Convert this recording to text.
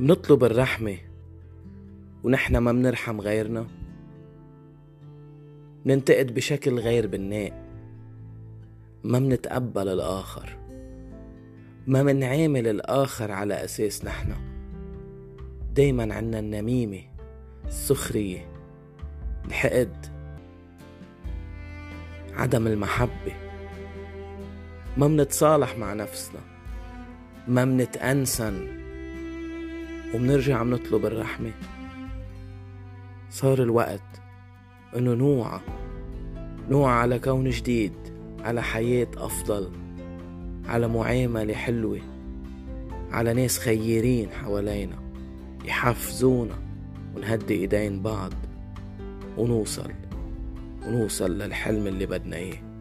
منطلب الرحمة ونحن ما منرحم غيرنا. مننتقد بشكل غير بناء ما منتقبل الآخر. ما منعامل الآخر على أساس نحن. دايما عنا النميمة السخرية الحقد عدم المحبة. ما منتصالح مع نفسنا. ما منتأنسن. ومنرجع منطلب الرحمة. صار الوقت إنه نوعى نوعى على كون جديد على حياة أفضل على معاملة حلوة على ناس خيرين حوالينا يحفزونا ونهدي إيدين بعض ونوصل ونوصل للحلم اللي بدنا إياه.